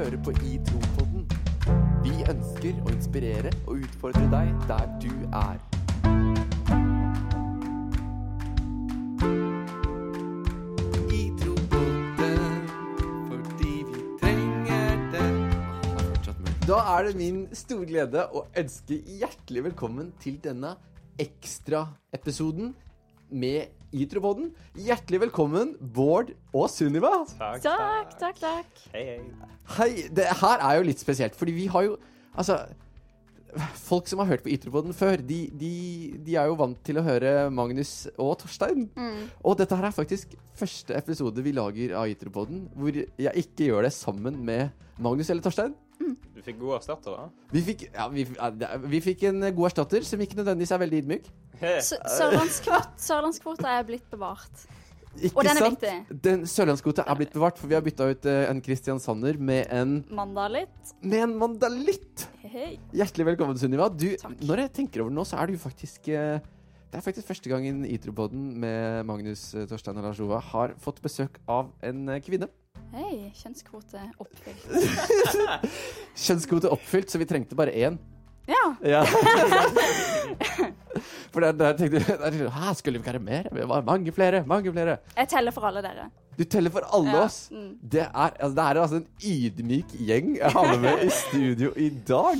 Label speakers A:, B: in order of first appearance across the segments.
A: hører på I Tropodden. Vi ønsker å inspirere og utfordre deg der du er. Da er det min store glede å ønske hjertelig velkommen til denne ekstraepisoden med Itropodden. Hjertelig velkommen, Bård og Sunniva.
B: Takk,
C: Takk, takk, takk.
B: Hei, hei.
A: Hei, det her er jo litt spesielt, fordi vi har jo Altså, folk som har hørt på Itropodden før, de, de, de er jo vant til å høre Magnus og Torstein. Og dette her er faktisk første episode vi lager av Itropodden hvor jeg ikke gjør det sammen med Magnus eller Torstein.
B: Du fikk god erstatter, da?
A: Vi fikk, ja, vi, ja, vi fikk en god erstatter som ikke nødvendigvis er veldig ydmyk.
C: Sørlandskvota er blitt bevart.
A: Ikke
C: Og den er
A: sant?
C: viktig.
A: Den sørlandskvota er blitt bevart, for vi har bytta ut en en Kristiansander med en,
C: Mandalit.
A: med en mandalitt.
C: Hei.
A: Hjertelig velkommen, Sunniva. Du,
C: Takk.
A: når jeg tenker over det nå, så er du faktisk eh, Det er faktisk første gangen Itropodden med Magnus, eh, Torstein og Lars Ova har fått besøk av en eh, kvinne.
C: Hei. Kjønnskvote oppfylt.
A: Kjønnskvote oppfylt, så vi trengte bare én.
C: Ja.
A: Ja. For der, der tenkte jeg der, Hæ, skulle vi ikke være mer? Det var mange flere. Mange flere.
C: Jeg teller for alle dere.
A: Du teller for alle
C: Ja,
A: oss.
C: mm.
A: Det er, altså, det er altså en ydmyk gjeng jeg har med i studio i dag.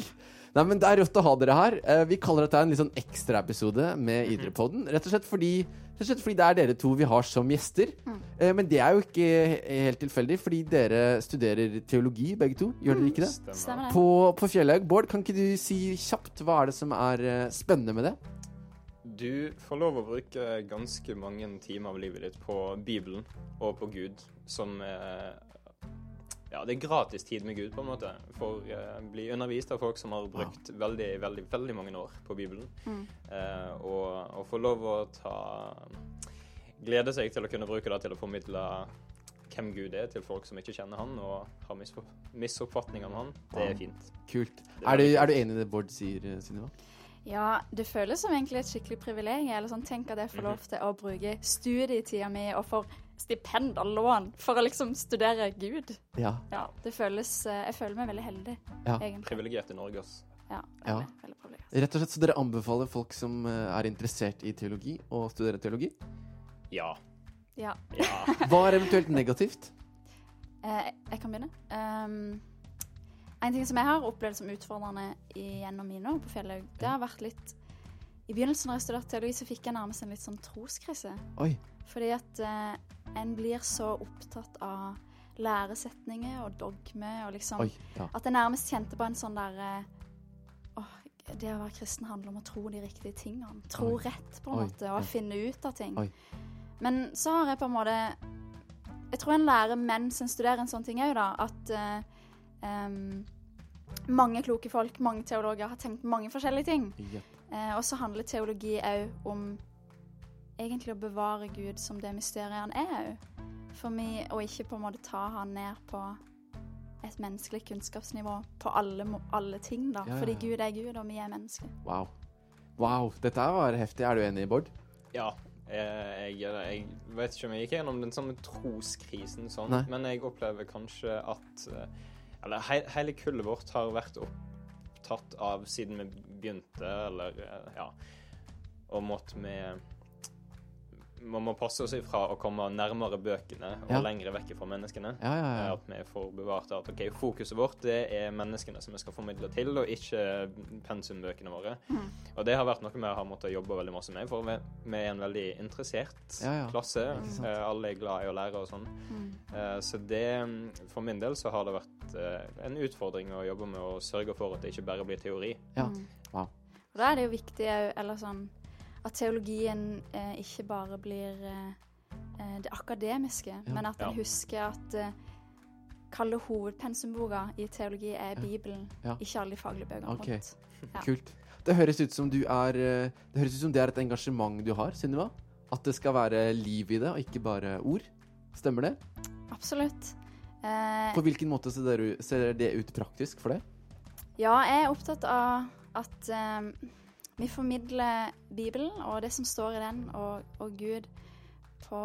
A: Nei, men Det er rått å ha dere her. Eh, Vi kaller dette en litt sånn ekstraepisode med Idrettspodden. Rett og slett fordi Rett og slett fordi det er dere to vi har som gjester. Eh, Men det er jo ikke helt tilfeldig, fordi dere studerer teologi, begge to. Gjør dere ikke det?
C: Stemmer det?
A: På, på Fjellhaug. Bård, kan ikke du si kjapt hva er det som er eh, spennende med det?
B: Du får lov å bruke ganske mange timer av livet ditt på Bibelen og på Gud, som eh, Ja, det er gratis tid med Gud, på en måte. For eh, bli undervist av folk som har brukt veldig, veldig, veldig mange år på Bibelen.
C: Mm.
B: Eh, og, og få lov å ta Glede seg til å kunne bruke det til å formidle hvem Gud er, til folk som ikke kjenner han og har misoppfatning om han. Det er fint.
A: Kult.
B: Det er
A: Er du, er du enig i det Bård sier, eh, Sunniva?
C: Ja, det føles som egentlig et skikkelig privilegium. Eller sånn, tenk at jeg får lov til å bruke studietida mi og får stipend og lån for å liksom studere Gud.
A: Ja.
C: Ja, det føles eh, Jeg føler meg veldig heldig,
A: Ja.
C: egentlig.
B: Privilegert i Norge, ass.
C: Ja,
A: Ja. Rett og slett så dere anbefaler folk som eh, er interessert i teologi, å studere teologi?
B: Ja.
C: Ja.
B: Ja.
A: Hva er eventuelt negativt?
C: Eh, jeg kan begynne. Um, en ting som jeg har opplevd som utfordrende i- gjennom mine år på Fjellhaug, det har vært litt I begynnelsen da jeg studerte teologi, så fikk jeg nærmest en litt sånn troskrise.
A: Oi.
C: Fordi at eh, en blir så opptatt av læresetninger og dogme og liksom
A: Oi. Ja.
C: At jeg nærmest kjente på en sånn derre Åh, det å være kristen handler om å tro de riktige tingene. Tro
A: Oi.
C: rett, på en
A: Oi,
C: måte, og finne ut av ting. Men så har jeg på en måte Jeg tror en lærer mens en studerer en sånn ting òg, da, at eh, um, mange kloke folk, mange teologer, har tenkt mange forskjellige ting.
A: Yep.
C: Eh, og så handler teologi òg om egentlig å bevare Gud som det mysteriet han er òg. For meg, og ikke på en måte ta han ned på et menneskelig kunnskapsnivå på alle, alle ting, da.
A: Ja, ja,
C: Fordi. Gud er Gud, og vi er mennesker.
A: Wow. Wow. Dette var heftig. Er du enig, Bård?
B: Ja. eh, Jeg, jeg vet ikke om jeg gikk gjennom den samme troskrisen sånn,
A: Nei.
B: men jeg opplever kanskje at eh, Eller he, hele kullet vårt har vært opptatt av siden vi begynte, eller eh, ja Og måtte vi Man må passe oss ifra å komme nærmere bøkene og
A: Ja.
B: lengre vekk fra menneskene.
A: Ja, ja, ja.
B: At vi får bevart at ok, fokuset vårt det er menneskene som vi skal formidle til, og ikke pensumbøkene våre. Og det har vært noe vi har måttet jobbe veldig masse med, for vi, vi er en veldig interessert
A: Ja, ja.
B: klasse. Eh, alle er glad i å lære og sånn. Mm. så det, mm, for min del så har det vært eh, en utfordring å jobbe med å sørge for at det ikke bare blir teori.
A: Ja.
C: Mm.
A: Wow.
C: Og da er det jo viktig eller sånn At teologien eh, ikke bare blir eh, eh, det akademiske,
A: Ja.
C: men at en
B: Ja.
C: husker at eh, Kalle hovedpensumboka i teologi er Bibelen,
A: Ja.
C: ikke alle de faglige bøkene
A: Ok.
C: rundt. Ja.
A: Kult. Det høres ut som du er eh, Det høres ut som det er et engasjement du har, Sunniva. At det skal være liv i det, og ikke bare ord. Stemmer det?
C: Absolutt. Eh,
A: På hvilken måte ser det ut praktisk for deg?
C: Ja, jeg er opptatt av at eh, vi formidler Bibelen og det som står i den, og, og Gud, på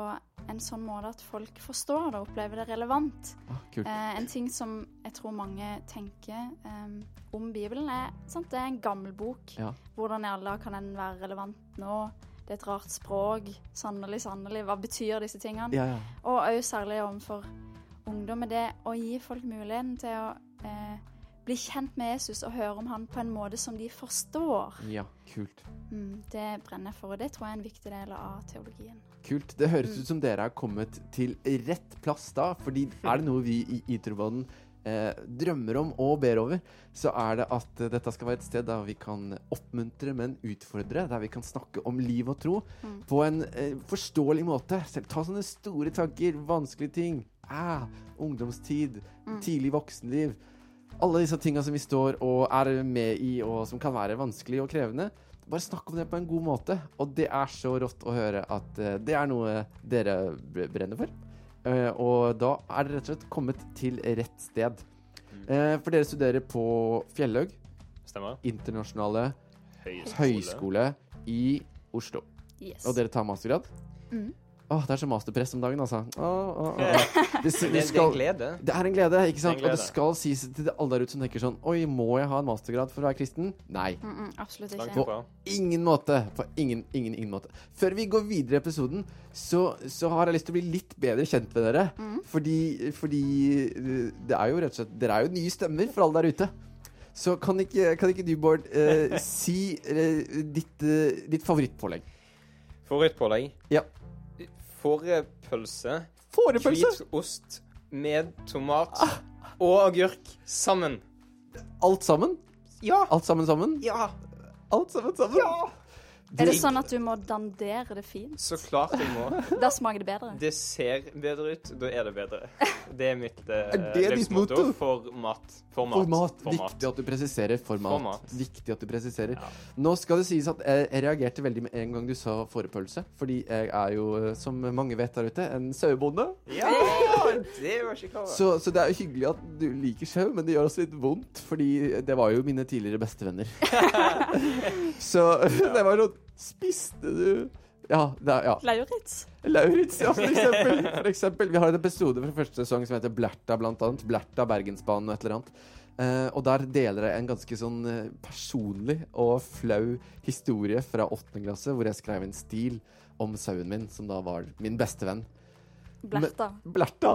C: en sånn måte at folk forstår det og opplever det relevant.
A: Ah.
C: Eh, en ting som jeg tror mange tenker em, om Bibelen, er sant, det er en gammel bok.
A: Ja.
C: Hvordan i alle kan den være relevant nå? Det er et rart språk. Sannelig, sannelig. Hva betyr disse tingene?
A: Ja, ja.
C: Og òg særlig overfor ungdom er det å gi folk muligheten til å eh, bli kjent med Jesus og høre om han på en måte som de forstår.
A: ja, kult.
C: Mm, det brenner jeg for, og det tror jeg er en viktig del av teologien.
A: Kult. Det høres ut som dere er kommet til rett plass da, fordi er det noe vi i Itroboden eh, drømmer om og ber over, så er det at eh, dette skal være et sted der vi kan oppmuntre, men utfordre, der vi kan snakke om liv og tro
C: Mm.
A: på en eh, forståelig måte. Selv ta sånne store tanker, vanskelige ting. Ah, ungdomstid,
C: Mm.
A: tidlig voksenliv. Alle disse tinga som vi står og er med i, og som kan være vanskelig og krevende. Bare snakk om det på en god måte. Og det er så rått å høre at eh, det er noe dere brenner for. Eh, og da er dere rett og slett kommet til rett sted. Eh, for dere studerer på Fjellhaug
B: Stemmer.
A: internasjonale
B: Høyskole.
A: høyskole i Oslo.
C: Yes.
A: Og dere tar mastergrad?
C: Mm.
A: Åh, det er så masterpress om dagen, altså. Åh, åh, åh. Det,
B: Det,
A: det,
B: det er en glede.
A: det er en glede, ikke sant?
B: Det glede.
A: Og det skal sies til alle der ute som tenker sånn Oi, må jeg ha en mastergrad for å være kristen? Nei.
C: Mm -mm, absolutt ikke.
B: På
A: Ingen måte. På ingen, ingen, ingen måte. Før vi går videre i episoden, så, så har jeg lyst til å bli litt bedre kjent med dere.
C: Mm.
A: Fordi, fordi eh, det er jo rett og slett Dere er jo nye stemmer for alle der ute. Så kan ikke, kan ikke du, Bård, eh, si eh, ditt, eh, ditt favorittpålegg?
B: Favorittpålegg?
A: Ja.
B: Fårepølse.
A: Fårepølse?
B: hvitost med tomat og agurk sammen.
A: Alt sammen?
B: Ja!
A: Alt sammen sammen?
B: Ja!
A: Alt sammen sammen?
C: Er det sånn at du må dandere det fint?
B: Så klart jeg må.
C: Da smaker det bedre.
B: Det ser bedre ut, da er det bedre. Det er mitt eh,
A: Er det ditt
B: livsmotto
A: motto?
B: for mat. For mat.
A: For mat.
B: For.
A: Viktig at du presiserer for mat.
B: For mat.
A: Viktig at du presiserer.
B: Ja.
A: Nå skal det sies at jeg, jeg reagerte veldig med en gang du sa fårepølse. Fordi jeg er jo, eh, som mange vet der ute, en sauebonde.
B: Ja, det var ikke.
A: Så, så det er jo hyggelig at du liker sjau, men det gjør også litt vondt, fordi det var jo mine tidligere bestevenner. så det var sånn Spiste du Ja, det er, ja.
C: Lauritz.
A: Lauritz, ja, for eksempel. for eksempel. Vi har en episode fra første sesong som heter Blerta, blant annet. Blerta, Bergensbanen og et eller annet. Eh, og der deler jeg en ganske sånn eh, personlig og flau historie fra åttende klasse, hvor jeg skrev en stil om sauen min, som da var min beste venn.
C: Blerta.
A: Blerta!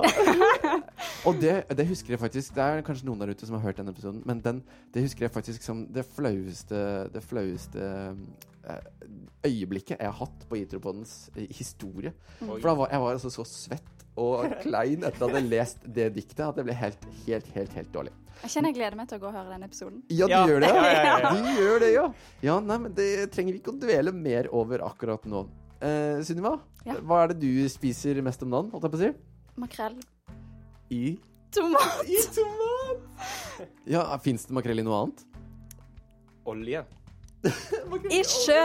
A: og det, det husker jeg faktisk Det er kanskje noen der ute som har hørt den episoden, men den, det husker jeg faktisk som det flaueste Det flaueste eh, øyeblikket jeg har hatt på Itropodens eh, historie.
B: Oi.
A: For da var jeg var altså så svett og klein etter at jeg hadde lest det diktet at jeg ble helt, helt, helt, helt dårlig.
C: Jeg kjenner jeg gleder meg til å gå og høre den episoden.
A: Ja, du
B: Ja.
A: gjør det?
B: Ja, ja, ja, ja.
A: Du gjør det, ja. Ja, nei, men det trenger vi ikke å dvele mer over akkurat nå. Eh, Sunniva,
C: Ja.
A: hva er det du spiser mest om dagen, holdt jeg på å si?
C: Makrell.
A: I
C: Tomat.
A: I tomat! Ja, Fins det makrell i noe annet?
B: Olje.
C: I sjø.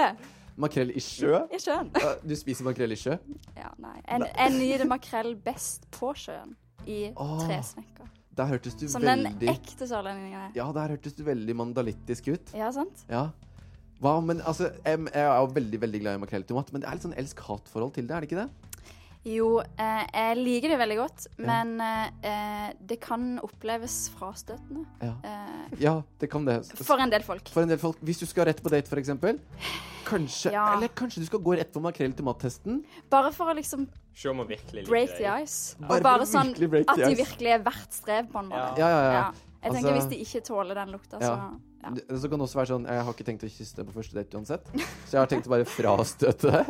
A: Makrell i sjø?
C: I sjøen.
A: Ja, Du spiser makrell i sjø?
C: Ja, nei. En, jeg nyter makrell best på sjøen. I
A: oh.
C: tresnekker.
A: Der hørtes du
C: Som den ekte sørlendingen er.
A: Ja, der hørtes du veldig mandalittisk ut.
C: Ja, sant?
A: Ja. Hva, men altså, Jeg er jo veldig veldig glad i makrell i tomat, men det er litt sånn elsk-hat-forhold til det, er det ikke det?
C: Jo, eh, jeg liker det veldig godt,
A: Ja.
C: men eh, det kan oppleves frastøtende.
A: Ja,
C: Eh,
A: ja det kan det.
C: for en del folk.
A: For en del folk, Hvis du skal rett på date, eksempel Kanskje,
C: Ja.
A: Eller kanskje du skal gå rett på makrell i tomat-testen?
C: Bare for å liksom
B: Se om hun virkelig liker
C: break the ice.
A: Bare
C: Og bare
A: å
C: sånn at de virkelig er verdt strev, på en måte.
A: Ja, ja, ja.
C: Jeg
A: Altså-
C: tenker Hvis de ikke tåler den lukta, så
A: Ja. Det så kan det også være sånn Jeg har ikke tenkt å kysse deg på første date uansett. Så jeg har tenkt å bare frastøte det.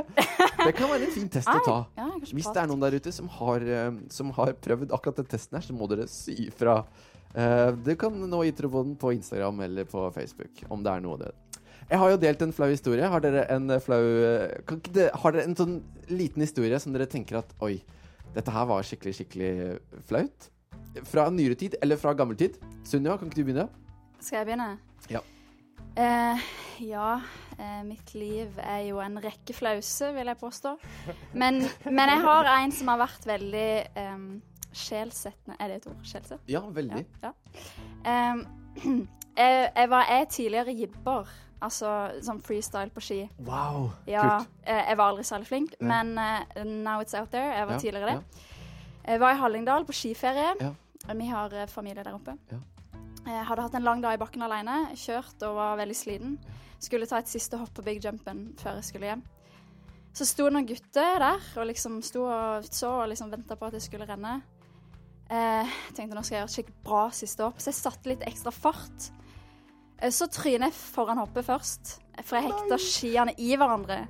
A: Det kan være en fin test å ta.
C: Ja,
A: Hvis det er noen der ute som har, eh, som har prøvd akkurat den testen her, så må dere si ifra. Eh, Du kan nå gi Itropoden på Instagram eller på Facebook, om det er noe av det. Jeg har jo delt en flau historie. Har dere en eh, flau det, Har dere en sånn liten historie som dere tenker at Oi, dette her var skikkelig, skikkelig flaut? Fra nyere tid, eller fra gammel tid? Sunniva, kan ikke du begynne?
C: Skal jeg begynne?
A: Ja.
C: Eh, ja, eh, mitt liv er jo en rekke flause, vil jeg påstå. Men, men jeg har en som har vært veldig um, sjelsettende Er det et ord? Sjelsett?
A: Ja, veldig.
C: Ja. ja. Um, jeg, jeg var jeg er tidligere jibber, altså sånn freestyle på ski.
A: Wow,
C: Ja,
A: kult.
C: eh, jeg var aldri særlig flink,
A: Ja.
C: men uh, now it's out there. Jeg var tidligere det. Jeg var i Hallingdal på skiferie.
A: Ja.
C: Vi har eh, familie der oppe.
A: Ja.
C: Jeg hadde hatt en lang dag i bakken alene, kjørt og var veldig sliten. Skulle ta et siste hopp på big jumpen før jeg skulle hjem. Så sto noen gutter der og liksom sto og så og liksom venta på at jeg skulle renne. Eh, tenkte nå skal jeg gjøre et skikkelig bra siste hopp, så jeg satte litt ekstra fart. Eh, så tryner jeg foran hoppet først, for jeg hekta skiene i hverandre.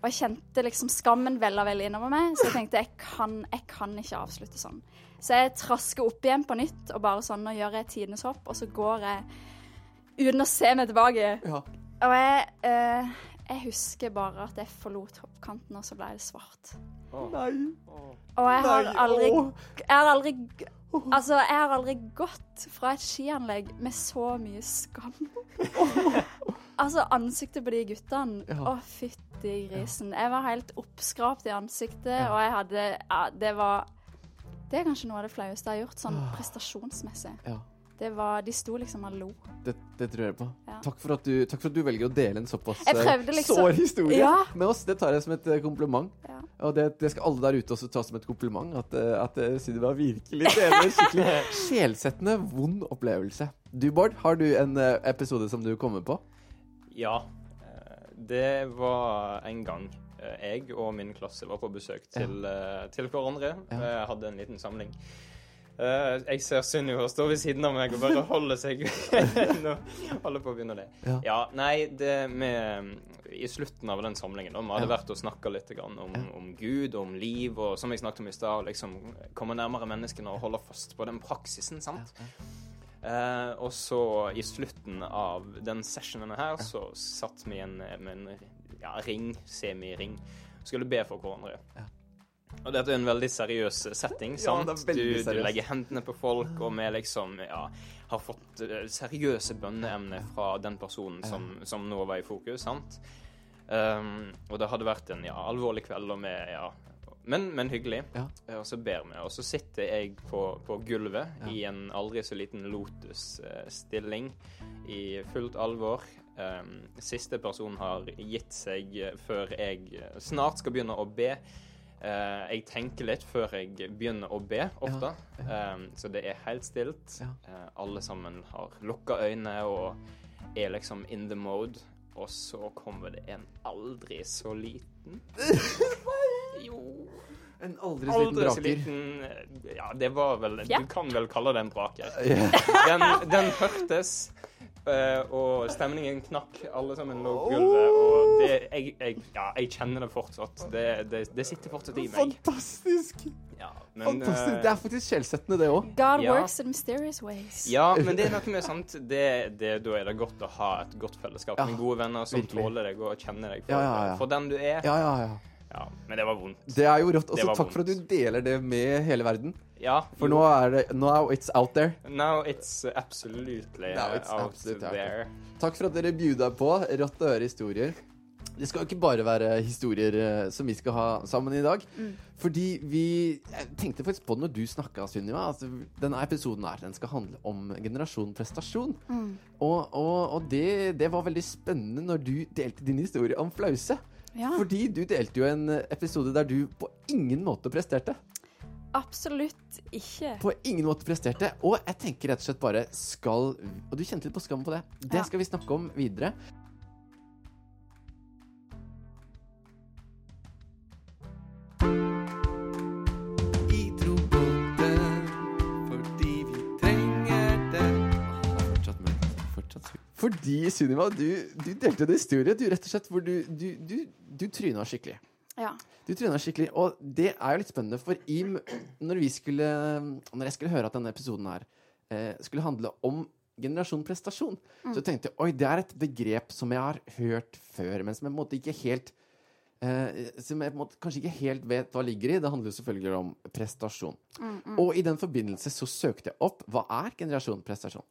C: Og jeg kjente liksom skammen vella veldig innover meg, så jeg tenkte jeg kan, jeg kan ikke avslutte sånn. Så jeg trasker opp igjen på nytt og bare sånn, nå gjør jeg tidenes hopp, og så går jeg uten å se meg tilbake.
A: Ja.
C: Og jeg, eh, jeg husker bare at jeg forlot hoppkanten, og så ble det svart.
A: Nei.
C: Og jeg har
A: Nei,
C: aldri. Jeg har aldri Altså, jeg har aldri gått fra et skianlegg med så mye skam. altså, ansiktet på de guttene
A: Ja.
C: Å, fytti grisen. Jeg var helt oppskrapt i ansiktet, og jeg hadde ja, Det var Det er kanskje noe av det flaueste jeg har gjort, sånn prestasjonsmessig.
A: Ja.
C: Det var De sto liksom og lo.
A: Det, det tror jeg på.
C: Ja.
A: Takk, for du, takk for at du velger å dele en såpass eh,
C: liksom-
A: sår historie
C: Ja.
A: med oss. Det tar jeg som et eh, kompliment.
C: Ja.
A: Og det, det skal alle der ute også ta som et kompliment. At, eh, at Sunniva virkelig deler en skikkelig sjelsettende, vond opplevelse. Du, Bård, har du en episode som du kommer på?
B: Ja. eh, Det var en gang eh, jeg og min klasse var på besøk til, ja. til hverandre.
A: Ja.
B: Hadde en liten samling. Eh, Jeg ser Sunniva stå ved siden av meg og bare holde seg Nå holder på å begynne det.
A: Ja.
B: Ja, nei, det med I slutten av den samlingen da, vi hadde
A: Ja.
B: vært og snakka litt grann om,
A: Ja.
B: om Gud, om liv, og som jeg snakket om i stad, liksom komme nærmere menneskene og holde fast på den praksisen, sant. Eh, og så i slutten av den sessionen her, så satt vi igjen med en ja, ring, semiring, skulle be for hverandre.
A: Ja.
B: Og dette er en veldig seriøs setting, sant?
A: er
B: du, du legger hendene på folk, og vi liksom ja, har fått eh, seriøse bønneemner fra den personen som, som nå var i fokus, sant? Um, og det hadde vært en ja, alvorlig kveld, og vi ja, men, men hyggelig.
A: Ja.
B: Eh, Og så ber vi. Og så sitter jeg på, på gulvet
A: Ja.
B: i en aldri så liten lotus-stilling i fullt alvor. Um, siste person har gitt seg eh, før jeg eh, snart skal begynne å be. Uh, jeg tenker litt før jeg begynner å be, ofte. Um, så det er helt stilt.
A: Ja.
B: Uh, alle sammen har lukka øyne og er liksom in the mode. Og så kommer det en aldri så liten Jo
A: En aldri så liten
B: Aldri
A: braker.
B: liten eh, Ja, det var vel
C: Ja.
B: Du kan vel kalle det en braker. Den, den hørtes, eh, og stemningen knakk. Alle sammen lå på gulvet. Og det, jeg, jeg, ja, jeg kjenner det fortsatt. Det, det, det sitter fortsatt i meg.
A: Fantastisk!
B: Ja, men,
A: Fantastisk.
B: eh,
A: Det er faktisk skjellsettende, det òg.
C: God
B: Ja.
C: works in mysterious ways.
B: ja, men det er noe med sant det, det, Da er det godt å ha et godt fellesskap
A: Ja,
B: med gode venner som
A: virkelig.
B: tåler deg og kjenner deg for,
A: Ja, ja, ja.
B: for den du er.
A: Ja, ja, ja.
B: Ja, men det var vondt.
A: Det er jo rått.
B: og
A: så
B: var
A: takk for at du deler det med hele verden.
B: Ja,
A: For
B: jo.
A: nå er det Now it's out there.
B: Now it's absolutely
A: Now it's
B: out
A: absolutely there.
B: there.
A: Takk for at dere bjuda på. Rått å høre historier. Det skal jo ikke bare være historier eh, som vi skal ha sammen i dag. Fordi vi Jeg tenkte faktisk på det når du snakka, Sunniva. Altså, denne episoden her, den skal handle om generasjon prestasjon. Og, og, og det, det var veldig spennende når du delte din historie om flause.
C: Ja.
A: Fordi du delte jo en episode der du på ingen måte presterte.
C: Absolutt ikke.
A: På ingen måte presterte. Og jeg tenker rett og slett bare skal Og du kjente litt på skam på det. Det
C: Ja.
A: skal vi snakke om videre. fordi Fordi, Sunniva, du, du delte en historie du, rett og slett, hvor du, du, du, du tryna skikkelig.
C: Ja.
A: Du tryna skikkelig, og det er jo litt spennende, for i, når vi skulle Når jeg skulle høre at denne episoden her eh, skulle handle om generasjon prestasjon, så tenkte jeg oi, det er et begrep som jeg har hørt før, men som jeg på en måte ikke helt eh, Som jeg på en måte kanskje ikke helt vet hva ligger i. Det handler jo selvfølgelig om prestasjon. Og i den forbindelse så søkte jeg opp hva er generasjon prestasjon.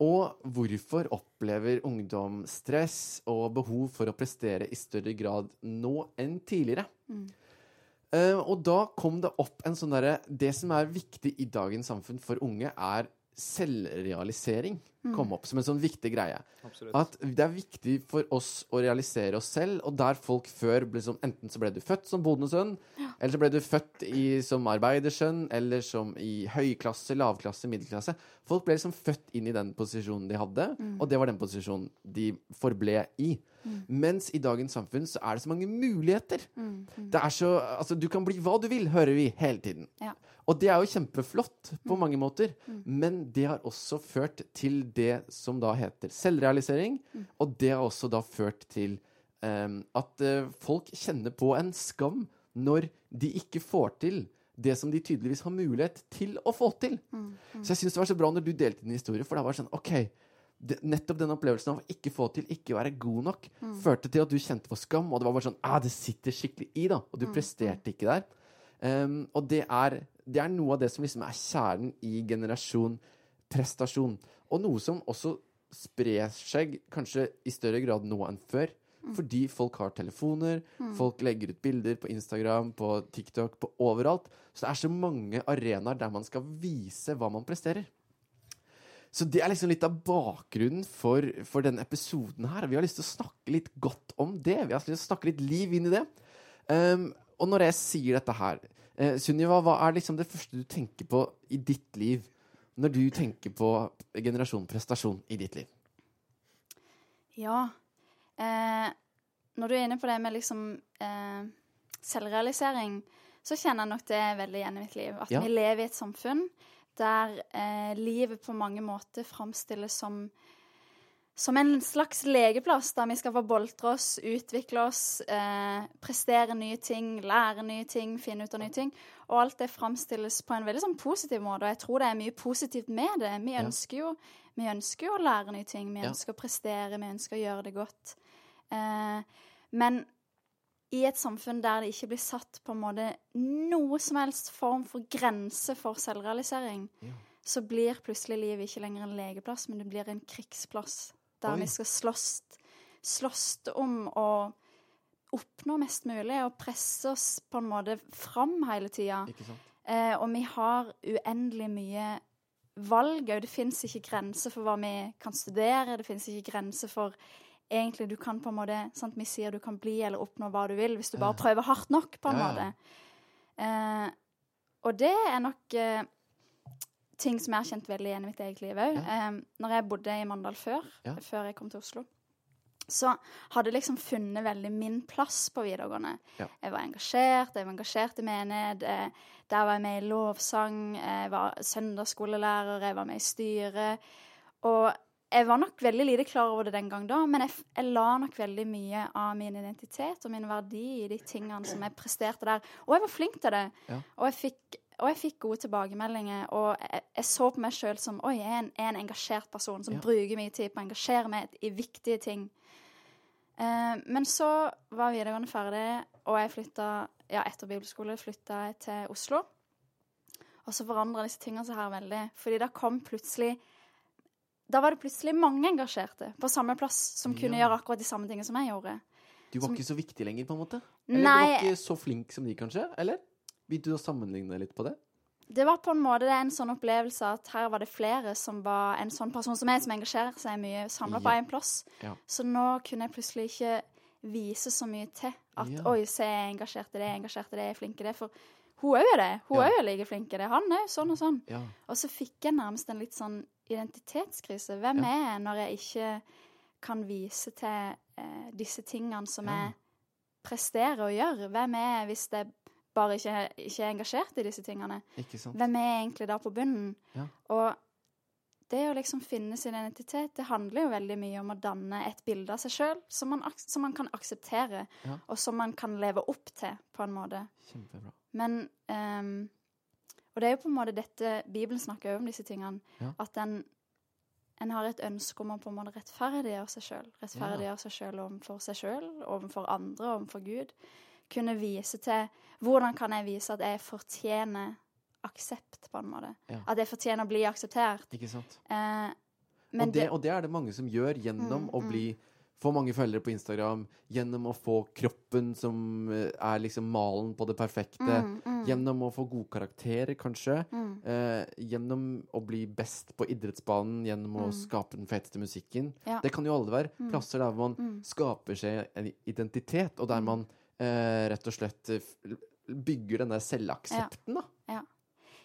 A: Og hvorfor opplever ungdom stress og behov for å prestere i større grad nå enn tidligere? Eh, og da kom det opp en sånn derre Det som er viktig i dagens samfunn for unge, er selvrealisering. Kom opp som en sånn viktig greie.
B: Absolutt.
A: At det er viktig for oss å realisere oss selv, og der folk før ble som Enten så ble du født som bondesønn, eller så ble du født i, som arbeidersønn, eller som i høyklasse, lavklasse, middelklasse. Folk ble liksom født inn i den posisjonen de hadde, og det var den posisjonen de forble i. Mens i dagens samfunn så er det så mange muligheter. Det er så Altså, du kan bli hva du vil, hører vi hele tiden.
C: Ja.
A: Og det er jo kjempeflott på mange måter, men det har også ført til det som da heter selvrealisering, og det har også da ført til um, at uh, folk kjenner på en skam når de ikke får til det som de tydeligvis har mulighet til å få til. Så jeg syns det var så bra når du delte din historie, for da var det sånn OK. Nettopp den opplevelsen av å ikke få til, ikke være god nok, førte til at du kjente på skam, og det var bare sånn ah, Det sitter skikkelig i, da, og du presterte ikke der. Um, og det er, det er noe av det som liksom er kjernen i generasjon prestasjon. Og noe som også sprer seg kanskje i større grad nå enn før. Fordi folk har telefoner, folk legger ut bilder på Instagram, på TikTok, på overalt. Så det er så mange arenaer der man skal vise hva man presterer. Så det er liksom litt av bakgrunnen for, for denne episoden her. Vi har lyst til å snakke litt godt om det. Vi har lyst til å snakke litt liv inn i det. Um, og når jeg sier dette her, eh, Sunniva, hva er liksom det første du tenker på i ditt liv når du tenker på generasjon prestasjon i ditt liv?
C: Ja. Eh, når du er inne på det med liksom eh, selvrealisering, så kjenner jeg nok det veldig igjen i mitt liv. At
A: Ja.
C: vi lever i et samfunn der eh, livet på mange måter framstilles som som en slags legeplass der vi skal få boltre oss, utvikle oss, eh, prestere nye ting, lære nye ting, finne ut av nye ting. Og alt det framstilles på en veldig sånn positiv måte, og jeg tror det er mye positivt med det. Vi ønsker jo, vi ønsker jo å lære nye ting, vi
A: Ja.
C: ønsker å prestere, vi ønsker å gjøre det godt. Eh, men i et samfunn der det ikke blir satt på en måte noe som helst form for grense for selvrealisering,
A: Ja.
C: så blir plutselig livet ikke lenger en legeplass, men det blir en krigsplass. Der
A: Oi.
C: vi skal slåss, slåss om å oppnå mest mulig og presse oss på en måte fram hele tida. Eh, og vi har uendelig mye valg òg. Det fins ikke grenser for hva vi kan studere. Det fins ikke grenser for egentlig du kan på en måte sant? Vi sier du kan bli eller oppnå hva du vil hvis du bare prøver hardt nok, på en måte. Eh, og det er nok eh, ting som jeg har kjent veldig igjen i mitt eget liv òg.
A: Ja.
C: Eh, når jeg bodde i Mandal før,
A: Ja.
C: før jeg kom til Oslo, så hadde jeg liksom funnet veldig min plass på videregående.
A: Ja.
C: Jeg var engasjert, jeg var engasjert i menighet. eh, Der var jeg med i lovsang, jeg var søndagsskolelærer, jeg var med i styret. Og jeg var nok veldig lite klar over det den gang da, men jeg, jeg la nok veldig mye av min identitet og min verdi i de tingene som jeg presterte der. Og jeg var flink til det.
A: Ja.
C: Og, jeg fikk, og jeg fikk gode tilbakemeldinger. Og jeg, jeg så på meg sjøl som oi, jeg er en, en engasjert person som
A: Ja.
C: bruker mye tid på å engasjere meg i viktige ting. Eh, men så var videregående ferdig, og jeg flytta ja, etter bibelskole flytta jeg til Oslo. Og så forandra disse tingene seg her veldig. Fordi da kom plutselig Da var det plutselig mange engasjerte på samme plass som kunne
A: Ja.
C: gjøre akkurat de samme tingene som jeg gjorde.
A: Du var
C: Som-
A: ikke så viktig lenger, på en måte? Eller du var ikke så flink som de, kanskje? Eller? Begynte du sammenligne litt på det?
C: Det var på en måte en sånn opplevelse at her var det flere som var en sånn person som jeg, som engasjerer seg mye, samla på
A: Ja.
C: én plass.
A: Ja.
C: Så nå kunne jeg plutselig ikke vise så mye til at
A: Ja.
C: oi, se, jeg er engasjert i det, jeg er engasjert i det, jeg er flink i det. For hun òg er det. Hun
A: Ja.
C: òg er like flink i det. Han òg, sånn og sånn.
A: Ja.
C: Og så fikk jeg nærmest en litt sånn identitetskrise. Hvem
A: Ja.
C: er jeg når jeg ikke kan vise til eh, disse tingene som
A: Ja.
C: jeg presterer og gjør? Hvem er jeg hvis jeg bare ikke, ikke er engasjert i disse tingene? Hvem er jeg egentlig da på bunnen?
A: Ja.
C: Og det å liksom finne sin identitet, det handler jo veldig mye om å danne et bilde av seg sjøl som, man som man kan akseptere,
A: Ja.
C: og som man kan leve opp til, på en måte.
A: Kjempebra.
C: Men um, Og det er jo på en måte dette Bibelen snakker jo om disse tingene.
A: Ja.
C: At en, en har et ønske om å på en måte rettferdiggjøre seg sjøl. Rettferdiggjøre seg sjøl overfor seg sjøl, overfor andre, overfor Gud. Kunne vise til Hvordan kan jeg vise at jeg fortjener aksept, på en måte?
A: Ja.
C: At jeg fortjener å bli akseptert.
A: Ikke sant?
C: Eh, men
A: og, det, og det er det mange som gjør gjennom
C: Mm,
A: å
C: mm.
A: Få mange følgere på Instagram, gjennom å få kroppen som eh, er liksom malen på det perfekte,
C: Mm, mm,
A: gjennom å få gode karakterer, kanskje,
C: mm,
A: eh, gjennom å bli best på idrettsbanen, gjennom å
C: Mm.
A: skape den feteste musikken.
C: Ja.
A: Det kan jo alle være
C: Mm.
A: plasser der man
C: mm,
A: skaper seg en identitet, og der man eh, rett og slett eh, bygger den der selvaksepten, da.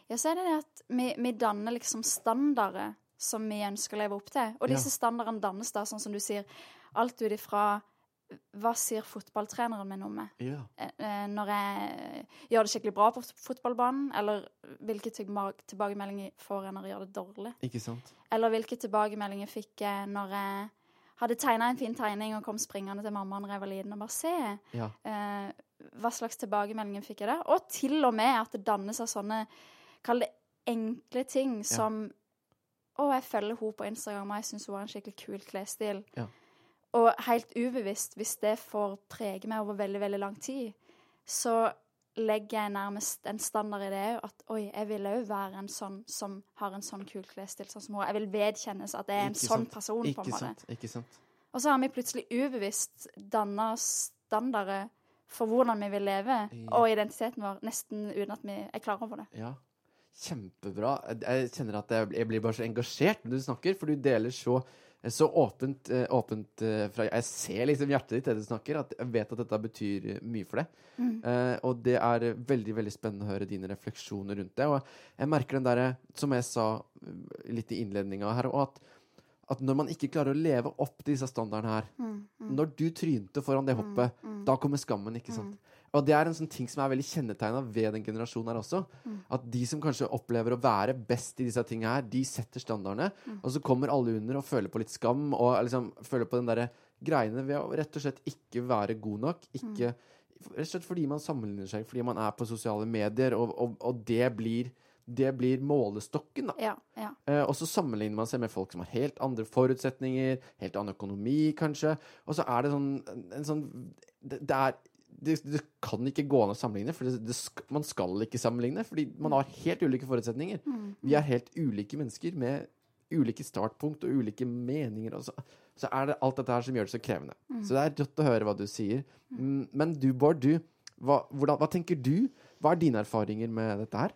C: Ja, så er det det at vi, vi danner liksom standarder som vi ønsker å leve opp til. Og disse standardene dannes da, sånn som du sier, alt ut ifra hva sier fotballtreneren min om meg?
A: Ja.
C: Eh, eh, Når jeg gjør det skikkelig bra på fotballbanen, eller hvilke tilbakemeldinger får jeg når jeg gjør det dårlig?
A: Ikke sant?
C: Eller hvilke tilbakemeldinger fikk jeg når jeg hadde tegna en fin tegning og kom springende til mamma når jeg var liten og bare se.
A: Ja.
C: Eh, hva slags tilbakemeldinger fikk jeg der? Og til og med at det dannes av sånne Kall det enkle ting som Å, jeg følger henne på Instagram, og jeg syns hun har en skikkelig kul klesstil.
A: Ja.
C: Og helt ubevisst, hvis det får prege meg over veldig, veldig lang tid, så legger jeg nærmest en standard i det. At oi, jeg vil òg være en sånn som har en sånn kul klesstil. Sånn som hun. Jeg vil vedkjennes at jeg er en
A: Ikke
C: sånn
A: sant.
C: person. på en måte.
A: Ikke sant?
C: Og så har vi plutselig ubevisst danna standarder for hvordan vi vil leve,
A: Ja.
C: og identiteten vår, nesten uten at vi er klar over det.
A: Ja. Kjempebra. Jeg- kjenner at jeg blir bare så engasjert når du snakker, for du deler så, så åpent, eh, åpent eh, fra Jeg ser liksom hjertet ditt, det du snakker, at jeg vet at dette betyr eh, mye for deg.
C: Mm.
A: Eh, og det er eh, veldig veldig spennende å høre dine refleksjoner rundt det. Og jeg merker den derre, som jeg sa eh, litt i innledninga her, og at, at når man ikke klarer å leve opp til disse standardene her
C: Mm, mm,
A: Når du trynte foran det hoppet,
C: mm,
A: da kommer skammen, ikke sant? Og det er en sånn ting som er veldig kjennetegna ved den generasjonen her også.
C: Mm.
A: At de som kanskje opplever å være best i disse tingene her, de setter standardene.
C: Mm.
A: Og så kommer alle under og føler på litt skam, og liksom føler på den derre greiene ved å rett og slett ikke være god nok. Ikke Rett og slett fordi man sammenligner seg, fordi man er på sosiale medier, og, og, og det blir det blir målestokken, da.
C: Ja, ja.
A: Eh, og så sammenligner man seg med folk som har helt andre forutsetninger, helt annen økonomi, kanskje. Og så er det sånn en sånn Det, det er det, det kan ikke gå an å sammenligne, for det, det, man skal ikke sammenligne. Fordi man har helt ulike forutsetninger.
C: Mm,
A: Vi er helt ulike mennesker med ulike startpunkt og ulike meninger. Og så, så er det alt dette her som gjør det så krevende.
C: mm.
A: Så det er rått å høre hva du sier. Mm, Men du, Bård, du, hva, hvordan, hva tenker du? Hva er dine erfaringer med dette her?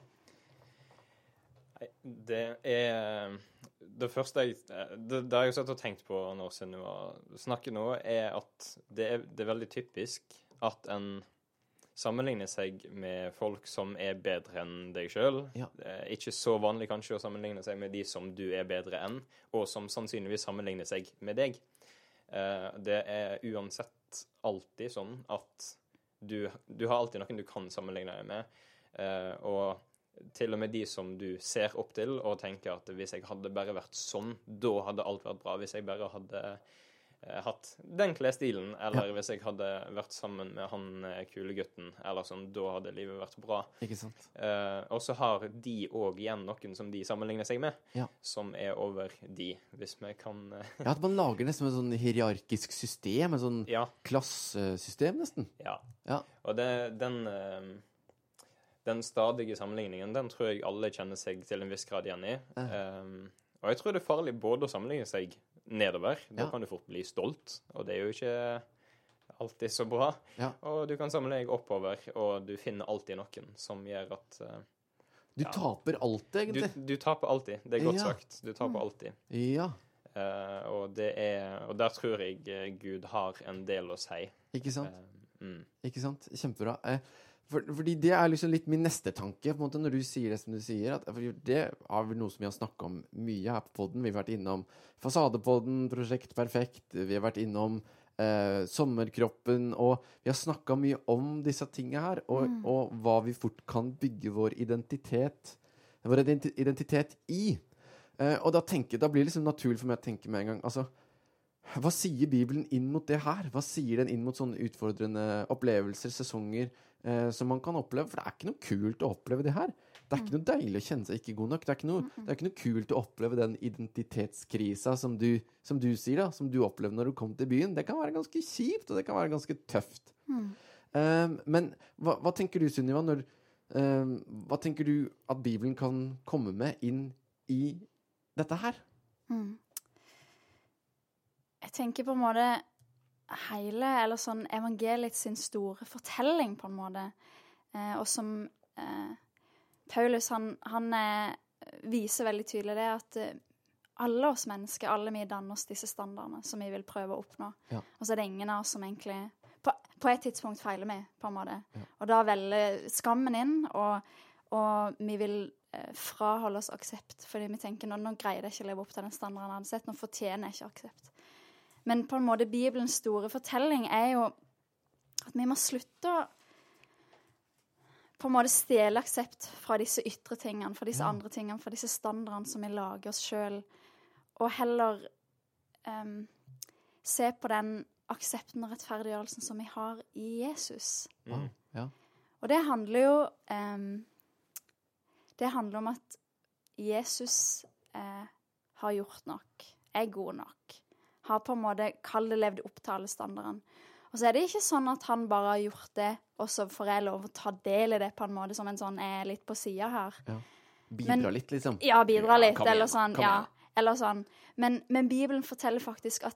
B: Det er Det første jeg Det, det har jeg satt og tenkt på nå Sunniva snakker nå, er at det er, det er veldig typisk at en sammenligner seg med folk som er bedre enn deg sjøl.
A: Ja.
B: Ikke så vanlig kanskje å sammenligne seg med de som du er bedre enn, og som sannsynligvis sammenligner seg med deg. Eh, Det er uansett alltid sånn at du, du har alltid noen du kan sammenligne deg med. Eh, og til og med de som du ser opp til og tenker at hvis jeg hadde bare vært sånn, da hadde alt vært bra. Hvis jeg bare hadde hatt den klesstilen, eller hvis jeg hadde vært sammen med han kulegutten, kule gutten, eller sånn, da hadde livet vært bra.
A: Ikke sant?
B: Eh, og så har de òg igjen noen som de sammenligner seg med,
A: Ja.
B: som er over de, hvis vi kan eh,
A: Ja, at man lager nesten et sånn hierarkisk system, et sånn
B: Ja.
A: klassesystem, nesten.
B: ja.
A: Ja.
B: Og det, den eh, den stadige sammenligningen, den tror jeg alle kjenner seg til en viss grad igjen i. Um, og jeg tror det er farlig både å sammenligne seg nedover, da
A: Ja.
B: kan du fort bli stolt, og det er jo ikke alltid så bra.
A: Ja.
B: Og du kan samle deg oppover, og du finner alltid noen som gjør at uh,
A: Du
B: Ja.
A: taper alltid, egentlig.
B: du taper alltid. Det er godt
A: Ja.
B: sagt. Du taper alltid.
A: Ja,
B: Uh, og, det er, og der tror jeg eh, Gud har en del å si.
A: ikke sant?
B: Uh, mm.
A: Ikke sant? Kjempebra. Eh, for, fordi det er liksom litt min neste tanke, på en måte, når du sier det som du sier. At, det er vel noe som vi har snakka om mye her på podden. Vi har vært innom Fasadepodden, Prosjekt Perfekt. Vi har vært innom eh, Sommerkroppen. Og vi har snakka mye om disse tinga her, og, og hva vi fort kan bygge vår identitet Vår identitet i. Eh, og da, tenker, da blir det liksom naturlig for meg å tenke med en gang altså, hva sier Bibelen inn mot det her? Hva sier den inn mot sånne utfordrende opplevelser, sesonger, eh, som man kan oppleve? For det er ikke noe kult å oppleve det her. Det er ikke noe deilig å kjenne seg ikke god nok. Det er ikke noe, er ikke noe kult å oppleve den identitetskrisa som du, som du sier, da, som du opplevde når du kom til byen. Det kan være ganske kjipt, og det kan være ganske tøft. Eh, men hva, hva tenker du, Sunniva, når eh, Hva tenker du at Bibelen kan komme med inn i dette her?
C: Mm. Jeg tenker på en måte hele, eller sånn evangeliet sin store fortelling, på en måte. Eh, og som eh, Paulus, han, han eh, viser veldig tydelig det at eh, alle oss mennesker, alle vi danner oss disse standardene som vi vil prøve å oppnå.
A: Ja.
C: Og så er det ingen av oss som egentlig På, på et tidspunkt feiler vi, på en måte.
A: Ja.
C: Og da velger skammen inn, og, og vi vil eh, fraholde oss aksept. Fordi vi tenker nå, nå greier jeg ikke å leve opp til den standarden jeg hadde sett. Nå fortjener jeg ikke aksept. Men på en måte Bibelens store fortelling er jo at vi må slutte å på en måte stjele aksept fra disse ytre tingene, fra disse
A: Ja.
C: andre tingene, fra disse standardene som vi lager oss sjøl, og heller um, se på den aksepten og rettferdiggjørelsen som vi har i Jesus.
A: Mm. Ja.
C: Og det handler jo um, Det handler om at Jesus eh, har gjort nok, er god nok. Har på en måte kall det levd opp til alle standardene. Og så er det ikke sånn at han bare har gjort det, og så får jeg lov å ta del i det på en måte som en sånn er litt på sida her.
A: Bidra
C: Men-
A: litt, liksom.
C: Ja, bidra litt,
B: ja,
C: eller sånn. Ja, eller sånn. Men, men Bibelen forteller faktisk at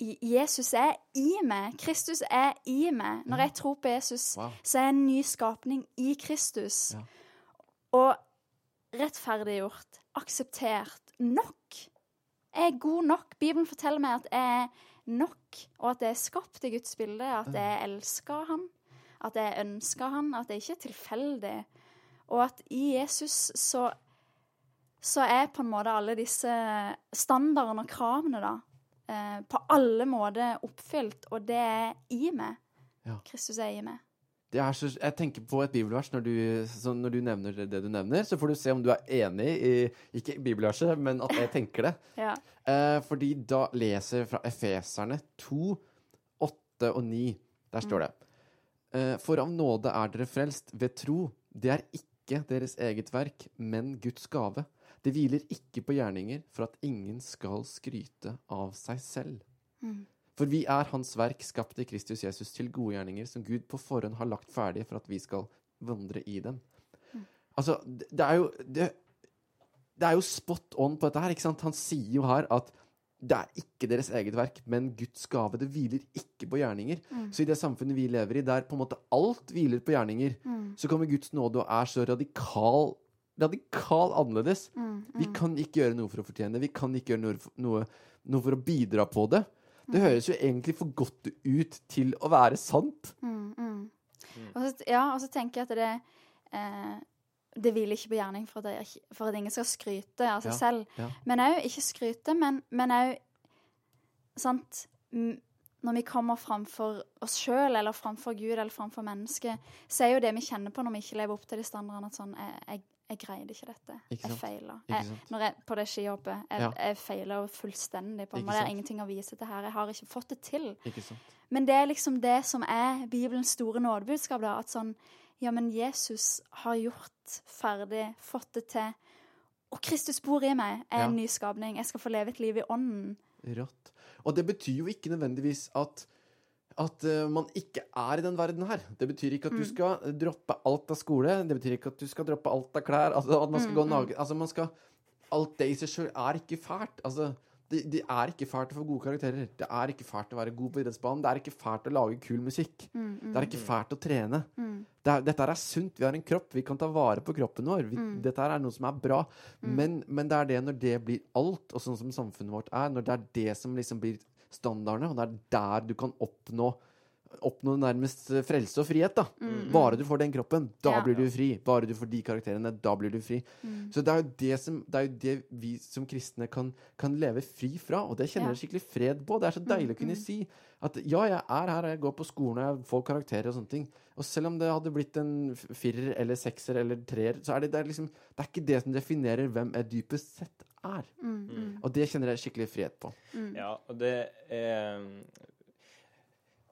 C: Jesus er i meg. Kristus er i meg. Når jeg tror på Jesus,
A: Wow.
C: så er jeg en ny skapning i Kristus.
A: Ja.
C: Og rettferdiggjort, akseptert, nok. Jeg er god nok. Bibelen forteller meg at jeg er nok, og at jeg er skapt i Guds bilde, at jeg elsker Han, at jeg ønsker Han, at det ikke er tilfeldig. Og at i Jesus så, så er på en måte alle disse standardene og kravene, da, eh, på alle måter oppfylt, og det er i meg.
A: Ja.
C: Kristus er i meg.
A: Så, jeg tenker på et bibelvers når du, så når du nevner det, det du nevner, så får du se om du er enig i Ikke bibelverset, men at jeg tenker det.
C: Ja.
A: Eh, fordi da leser jeg fra Efeserne 2, 8 og 9. Der står det. Eh, For av nåde er dere frelst ved tro. Det er ikke deres eget verk, men Guds gave. Det hviler ikke på gjerninger for at ingen skal skryte av seg selv.
C: Mm.
A: For vi er Hans verk, skapt i Kristus Jesus til gode gjerninger, som Gud på forhånd har lagt ferdig for at vi skal vandre i dem. Altså, det, er jo det, det er jo spot on på dette her, ikke sant? Han sier jo her at det er ikke deres eget verk, men Guds gave. Det hviler ikke på gjerninger. Så i det samfunnet vi lever i, der på en måte alt hviler på gjerninger, så kommer Guds nåde og er så radikal radikal annerledes. Vi kan ikke gjøre noe for å fortjene det. Vi kan ikke gjøre noe noe, noe for å bidra på det. Det høres jo egentlig for godt ut til å være sant.
C: Mm, mm. Og så, ja, og så tenker jeg at det eh, Det hviler ikke på gjerning for at, jeg, for at ingen skal skryte av seg
A: Ja,
C: selv.
A: ja.
C: Men òg ikke skryte, men òg Sant Når vi kommer framfor oss sjøl eller framfor Gud eller framfor mennesket, så er jo det vi kjenner på når vi ikke lever opp til de standardene, at sånn Jeg, jeg, jeg greide ikke dette.
A: Ikke
C: Jeg feila. Når jeg, på det skihoppet. Jeg,
A: Ja.
C: jeg feila fullstendig. på meg. Det er ingenting å vise til her. Jeg har ikke fått det til.
A: Ikke sant?
C: Men det er liksom det som er Bibelens store nådebudskap. da, At sånn Ja, men Jesus har gjort ferdig, fått det til. Og Kristus bor i meg. Jeg er en
A: Ja.
C: ny skapning. Jeg skal få leve et liv i ånden.
A: Rått. Og det betyr jo ikke nødvendigvis at at eh, man ikke er i den verden her. Det betyr ikke at du skal droppe alt av skole. Det betyr ikke at du skal droppe alt av klær. Altså at man skal gå naken. Altså man skal Alt det i seg sjøl er ikke fælt. Altså det, det er ikke fælt å få gode karakterer. Det er ikke fælt å være god på idrettsbanen. Det er ikke fælt å lage kul musikk. Det er ikke fælt å trene. Det er, dette er sunt. Vi har en kropp. Vi kan ta vare på kroppen vår. Vi, Dette er noe som er bra. Men, men det er det når det blir alt, og sånn som samfunnet vårt er, når det er det som liksom blir standardene, og det er der du kan oppnå Oppnå nærmest eh, frelse og frihet, da. Bare du får den kroppen, da
C: Ja.
A: blir du fri. Bare du får de karakterene, da blir du fri. Så det er jo det som Det er jo det vi som kristne kan, kan leve fri fra, og det kjenner
C: Ja.
A: jeg skikkelig fred på. Det er så deilig å kunne si at ja, jeg er her, jeg går på skolen, og jeg får karakterer og sånne ting. Og selv om det hadde blitt en firer eller sekser eller treer, så er det, det er liksom Det er ikke det som definerer hvem jeg dypest sett er. Og det kjenner jeg skikkelig fred på.
B: Ja, og det er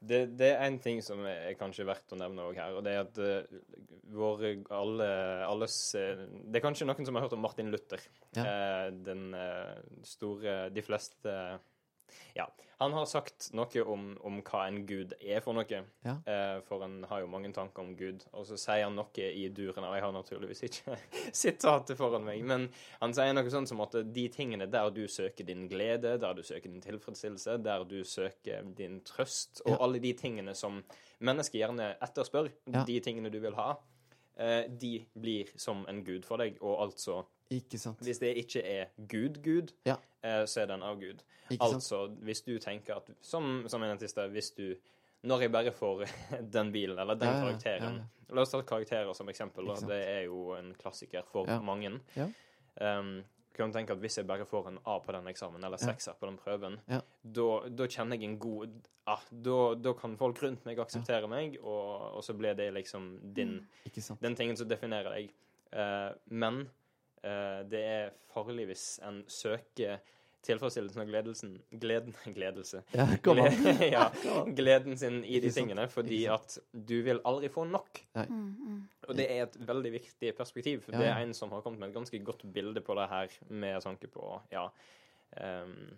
B: det, det er en ting som er kanskje verdt å nevne òg her, og det er at uh, våre alle, alles uh, Det er kanskje noen som har hørt om Martin Luther.
A: Ja.
B: Uh, den store De fleste Ja. Han har sagt noe om, om hva en gud er for noe.
A: Ja.
B: Eh, for han har jo mange tanker om Gud. Og så sier han noe i duren, og jeg har naturligvis ikke sitatet foran meg, men han sier noe sånn som at de tingene der du søker din glede, der du søker din tilfredsstillelse, der du søker din trøst, og
A: Ja.
B: alle de tingene som mennesker gjerne etterspør,
A: Ja.
B: de tingene du vil ha, eh, de blir som en gud for deg, og altså
A: Ikke sant.
B: hvis det ikke er Gud, Gud,
A: Ja.
B: eh, så er det en avgud.
A: Ikke sant?
B: Altså, hvis du tenker at Som, som en artist, hvis du Når jeg bare får den bilen, eller den
A: Ja,
B: karakteren
A: ja,
B: La oss ta karakterer som eksempel. Det er jo en klassiker for mange.
A: Ja.
B: Um, kan tenke at Hvis jeg bare får en A på den eksamen, eller sekser på den prøven, da, kjenner jeg en god ah, da, kan folk rundt meg akseptere meg, og, og så blir det liksom din
A: sant.
B: den tingen som definerer deg. Uh, men det er farlig hvis en søker tilfredsstillelsen og gledelsen Gleden Gledelse.
A: Ja, kom an.
B: Ja, gleden sin i de tingene, fordi at du vil aldri få nok.
C: Mm, mm.
B: Og det er et veldig viktig perspektiv. For det er en som har kommet med et ganske godt bilde på det her, med tanke på ja, um,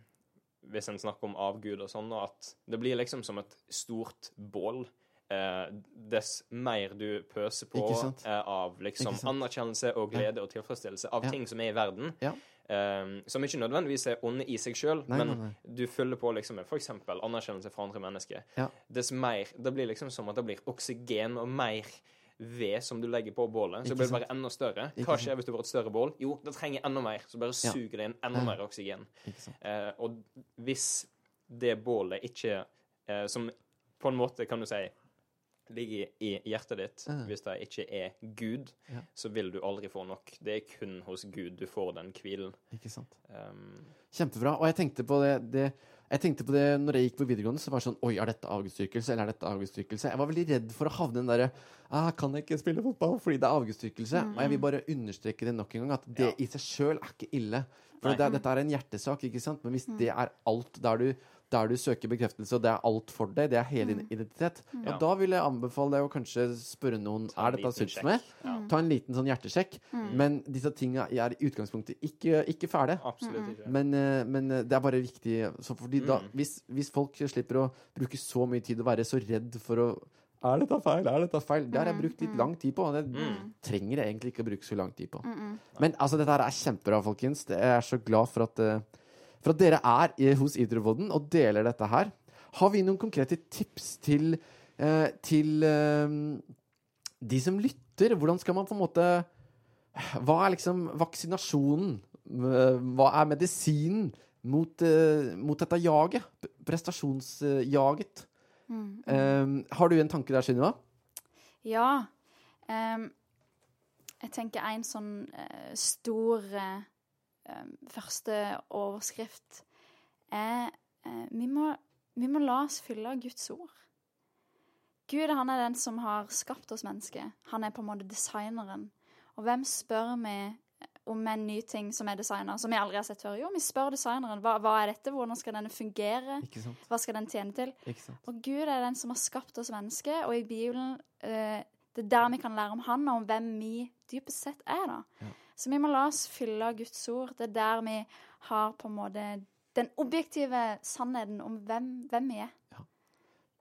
B: Hvis en snakker om avgud og sånn, og at det blir liksom som et stort bål. Eh, dess mer du pøser på eh, av liksom anerkjennelse og glede og tilfredsstillelse av
A: Ja.
B: ting som er i verden,
A: Ja.
B: ehm, som ikke nødvendigvis er onde i seg sjøl, men
A: nei, nei.
B: du fyller på liksom med f.eks. anerkjennelse fra andre mennesker.
A: Ja.
B: Dess mer Det blir liksom som at det blir oksygen og mer ved som du legger på bålet. Så
A: det
B: blir det bare enda større. Hva skjer hvis du får et større bål? Jo, det trenger enda mer. Så bare
A: Ja.
B: suger det inn enda
A: Ja.
B: mer oksygen. Eh, og hvis det bålet ikke eh, Som på en måte, kan du si, ligger i hjertet ditt,
A: Ja.
B: hvis det ikke er Gud,
A: Ja.
B: så vil du aldri få nok. Det er kun hos Gud du får den hvilen.
A: Ikke sant.
B: Um,
A: Kjempebra. Og jeg tenkte på det, det jeg tenkte på det når jeg gikk på videregående, så var det sånn Oi, er dette avgudsdyrkelse, eller er dette avgudsdyrkelse? Jeg var veldig redd for å havne den derre ah, Kan jeg ikke spille fotball fordi det er avgudsdyrkelse? Og jeg vil bare understreke det nok en gang, at det
B: Ja.
A: i seg sjøl er ikke ille. For det, dette er en hjertesak, ikke sant? Men hvis det er alt der du der du søker bekreftelse, og det er alt for deg, det er hele din identitet,
B: Ja.
A: og da vil jeg anbefale deg å kanskje spørre noen
B: Ta
A: Er dette syns
B: med. Ja.
A: Ta en liten sånn hjertesjekk. Men disse tinga er i utgangspunktet ikke, ikke ferdig.
B: Absolutt ikke.
A: Men, eh, men eh, det er bare viktig så fordi da,
B: Mm.
A: hvis, hvis folk slipper å bruke så mye tid og være så redd for å Er dette feil? Er dette feil? Det har jeg brukt litt lang tid på. Og det
B: Mm.
A: trenger jeg egentlig ikke å bruke så lang tid på.
C: Mm,
A: Men altså, dette her er kjempebra, folkens. Jeg er så glad for at, eh, for at dere er i, hos Idrettsboden og deler dette her. Har vi noen konkrete tips til, eh, til eh, de som lytter? Hvordan skal man på en måte Hva er liksom vaksinasjonen? Hva er medisinen mot, eh, mot dette jaget? Prestasjonsjaget?
C: mm.
A: Eh, har du en tanke der, Sunniva?
C: Ja. Um, jeg tenker en sånn uh, stor em, første overskrift er eh, vi, må, vi må la oss fylle av Guds ord. Gud han er den som har skapt oss mennesker. Han er på en måte designeren. Og hvem spør vi om en ny ting som er designer, som vi aldri har sett før? Jo, vi spør designeren. Hva, hva er dette? Hvordan skal denne fungere? Hva skal den tjene til? Og Gud er den som har skapt oss mennesker, og i Bibelen eh, Det er der vi kan lære om Han, og om hvem vi dypest sett er. da.
A: Ja.
C: Så vi må la oss fylle av Guds ord. Det er der vi har på en måte den objektive sannheten om hvem, hvem vi er.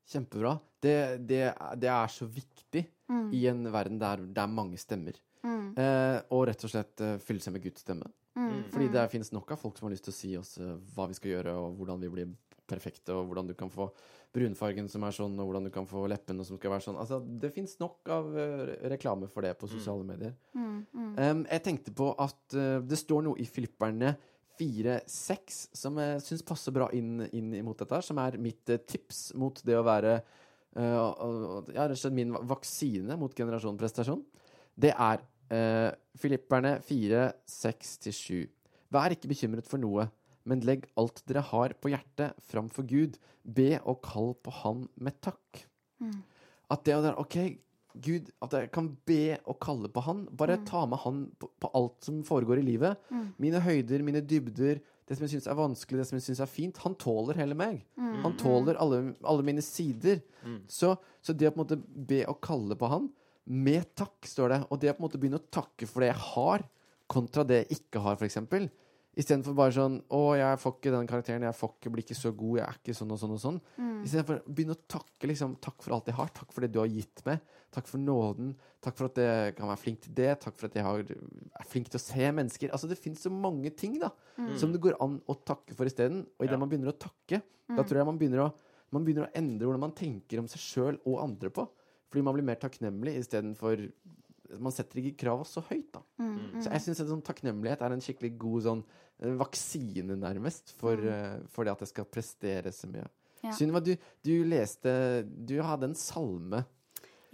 A: Kjempebra. Det, det, det er så viktig
C: Mm.
A: i en verden der det er mange stemmer.
C: Mm.
A: Eh, og rett og slett eh, fylle seg med Guds stemme.
C: Mm.
A: Fordi det finnes nok av folk som har lyst til å si oss eh, hva vi skal gjøre, og hvordan vi blir perfekte, og hvordan du kan få brunfargen som er sånn, og hvordan du kan få leppene som skal være sånn. Altså, det fins nok av eh, reklame for det på sosiale medier.
C: Mm. Mm.
A: Um, jeg tenkte på at uh, det står noe i Filipperne 4-6 som jeg syns passer bra inn, inn mot dette, her, som er mitt uh, tips mot det å være uh, ja, rett og slett min vaksine mot generasjon prestasjon. Det er uh, Filipperne 4-6-7. Vær ikke bekymret for noe, men legg alt dere har på hjertet framfor Gud. Be og kall på Han med takk.
C: Mm.
A: At det å være OK, Gud, at jeg kan be og kalle på Han. Bare ta med Han på, på alt som foregår i livet.
C: Mm.
A: Mine høyder, mine dybder, det som jeg syns er vanskelig, det som jeg syns er fint. Han tåler hele meg.
C: Mm.
A: Han tåler alle, alle mine sider.
B: Mm.
A: Så, så det å på en måte be og kalle på Han med takk, står det. Og det å på en måte begynne å takke for det jeg har, kontra det jeg ikke har, f.eks. Istedenfor bare sånn 'Å, jeg får ikke den karakteren. Jeg får ikke, blir ikke så god. Jeg er ikke sånn og sånn og sånn.'
C: Mm.
A: Istedenfor å begynne å takke liksom, 'Takk for alt jeg har. Takk for det du har gitt meg. Takk for nåden. Takk for at jeg kan være flink til det. Takk for at jeg har, er flink til å se mennesker.' Altså, det fins så mange ting da som det går an å takke for isteden. Og idet
B: Ja.
A: man begynner å takke, da tror jeg man begynner å, man begynner å endre hvordan man tenker om seg sjøl og andre på. Fordi man blir mer takknemlig istedenfor Man setter ikke krava så høyt, da.
C: Mm.
A: Så jeg syns sånn takknemlighet er en skikkelig god sånn vaksine, nærmest, for, mm. for det at jeg skal prestere så mye.
C: Ja.
A: Sunniva, du, du leste Du hadde en salme.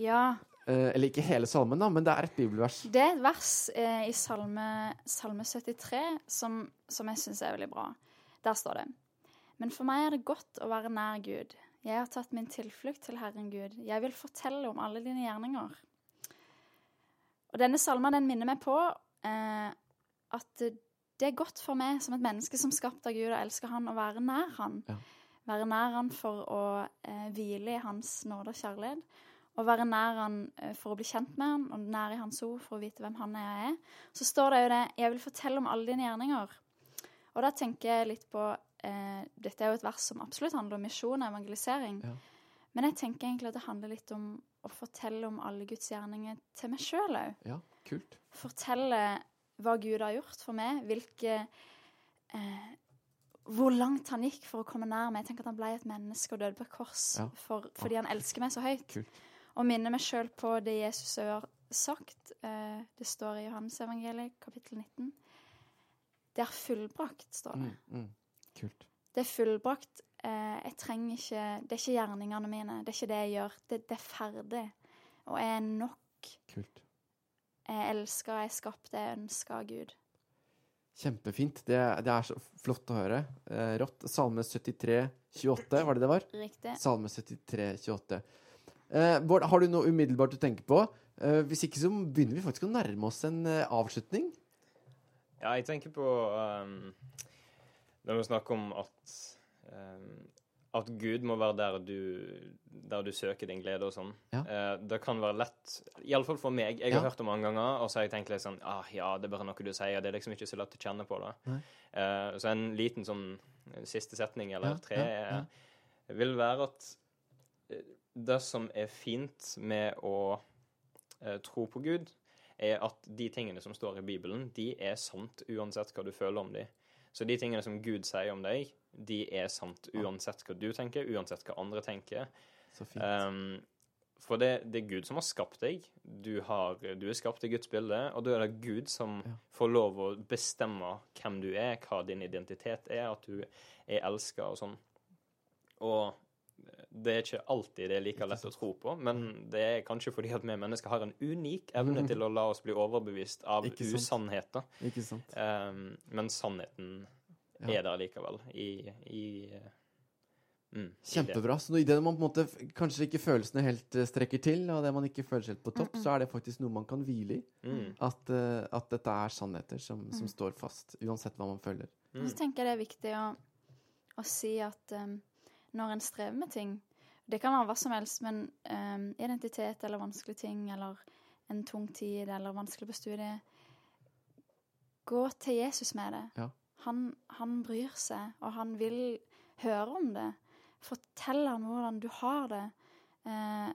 C: Ja.
A: Eh, eller ikke hele salmen, da, men det er et bibelvers.
C: Det er et vers eh, i salme, salme 73 som, som jeg syns er veldig bra. Der står det Men for meg er det godt å være nær Gud. Jeg har tatt min tilflukt til Herren Gud. Jeg vil fortelle om alle dine gjerninger. Og denne salmen den minner meg på eh, at det er godt for meg som et menneske som skapt av Gud og elsker Han, å være nær Han.
A: Ja.
C: Være nær Han for å eh, hvile i Hans nåde og kjærlighet. Og være nær Han eh, for å bli kjent med Han, og nær i Hans ord for å vite hvem Han er jeg er. Så står det jo det 'Jeg vil fortelle om alle dine gjerninger'. Og da tenker jeg litt på eh, Dette er jo et vers som absolutt handler om misjon og evangelisering.
A: Ja.
C: Men jeg tenker egentlig at det handler litt om å fortelle om alle Guds gjerninger til meg sjøl òg.
A: Ja, kult.
C: Fortelle hva Gud har gjort for meg, hvilke eh, Hvor langt han gikk for å komme nær meg. Tenk at han ble et menneske og døde på et kors
A: Ja.
C: for, fordi han elsker meg så høyt.
A: Kult.
C: Og minne meg sjøl på det Jesus har sagt. Eh, det står i Johannesevangeliet, kapittel 19. Det er fullbrakt, står det.
A: Mm, mm. Kult.
C: Det er fullbrakt. Eh, jeg trenger ikke Det er ikke gjerningene mine. Det er ikke det jeg gjør. Det, det er ferdig. Og jeg er nok.
A: Kult.
C: Jeg elsker, jeg er skapt, jeg ønsker av Gud.
A: Kjempefint. Det, det er så flott å høre. Eh, rått. Salme 73, 28, var det det var?
C: Riktig.
A: Salme 73, 28. Eh, Bård, har du noe umiddelbart du tenker på? Eh, hvis ikke så begynner vi faktisk å nærme oss en eh, avslutning.
B: Ja, jeg tenker på um, Når vi snakker om at um, at Gud må være der du, der du søker din glede og sånn.
A: Ja.
B: Eh, det kan være lett, iallfall for meg. Jeg har
A: Ja.
B: hørt det mange ganger, og så har jeg tenkt litt sånn ah, Ja, det er bare noe du sier. Det er liksom ikke så lett å kjenne på det. Eh, så en liten sånn eh, siste setning eller
A: Ja,
B: tre
A: ja.
B: eh, vil være at eh, det som er fint med å eh, tro på Gud, er at de tingene som står i Bibelen, de er sant uansett hva du føler om dem. Så de tingene som Gud sier om deg, de er sant uansett hva du tenker, uansett hva andre tenker.
A: Så fint.
B: Um, for det, det er Gud som har skapt deg. Du, har, du er skapt i Guds bilde, og da er det Gud som
A: Ja.
B: får lov å bestemme hvem du er, hva din identitet er, at du er elska og sånn. Og det er ikke alltid det er like lett å tro på, men det er kanskje fordi at vi mennesker har en unik evne til å la oss bli overbevist av
A: Ikke sant.
B: usannheter.
A: Ikke sant?
B: Um, men sannheten
A: Ja.
B: er der likevel. I, i mm, i det.
A: Kjempebra. Så idet man på en måte kanskje ikke følelsene helt eh, strekker til, og det man ikke føler seg helt på topp, så er det faktisk noe man kan hvile i.
B: Mm,
A: At, eh, at dette er sannheter som, som står fast, uansett hva man føler.
C: Mm. så tenker jeg det er viktig å, å si at um, når en strever med ting Det kan være hva som helst, men um, identitet eller vanskelige ting eller en tung tid eller vanskelig på studiet Gå til Jesus med det.
A: Ja.
C: Han, han bryr seg, og han vil høre om det. Fortell ham hvordan du har det. Eh,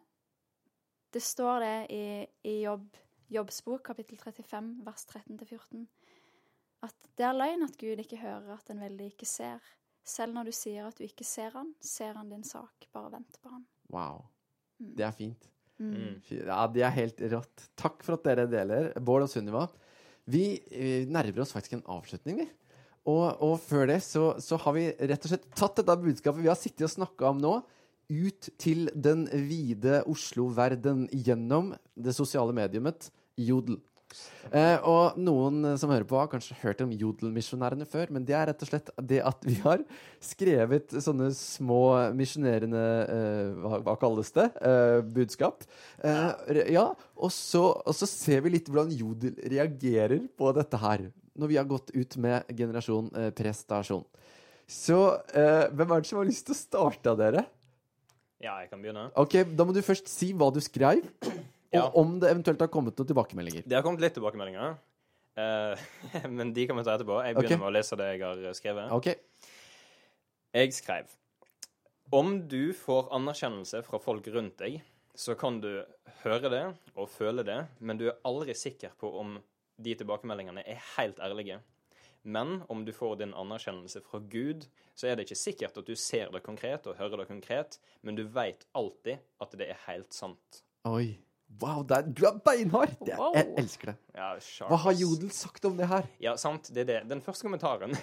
C: det står det i, i jobb, Jobbsbok, kapittel 35, vers 13-14 at det er løgn at Gud ikke hører at en veldig ikke ser. Selv når du sier at du ikke ser han, ser han din sak. Bare vent på han.
A: Wow.
C: Mm.
A: Det er fint.
B: Mm.
A: Ja, det er helt rått. Takk for at dere deler, Bård og Sunniva. Vi eh, nærmer oss faktisk en avslutning, vi. Og, og før det så, så har vi rett og slett tatt dette budskapet vi har sittet og snakka om nå, ut til den vide Oslo-verden gjennom det sosiale mediumet Jodel. Eh, og noen eh, som hører på, har kanskje hørt om Jodel-misjonærene før, men det er rett og slett det at vi har skrevet sånne små misjonerende eh, hva, hva kalles det? Eh, budskap. Eh, ja, og så, og så ser vi litt hvordan Jodel reagerer på dette her, når vi har gått ut med generasjon eh, prestasjon. Så eh, hvem er det som har lyst til å starte av dere?
B: Ja, jeg kan begynne.
A: Ok, Da må du først si hva du skrev, og
B: Ja.
A: om det eventuelt har kommet noen tilbakemeldinger.
B: Det har kommet litt tilbakemeldinger. uh, men de kan vi ta etterpå. Jeg begynner
A: okay.
B: med å lese det jeg har skrevet.
A: OK.
B: Jeg skrev Om du får anerkjennelse fra folk rundt deg, så kan du høre det og føle det, men du er aldri sikker på om de tilbakemeldingene er helt ærlige. Men om du får din anerkjennelse fra Gud, så er det ikke sikkert at du ser det konkret og hører det konkret, men du veit alltid at det er helt sant.
A: Oi. Wow, det er, du er beinhard! Jeg,
C: Wow.
A: Jeg elsker det.
B: Ja,
A: Hva har Jodel sagt om det her?
B: Ja, sant. Det er det. Den første kommentaren,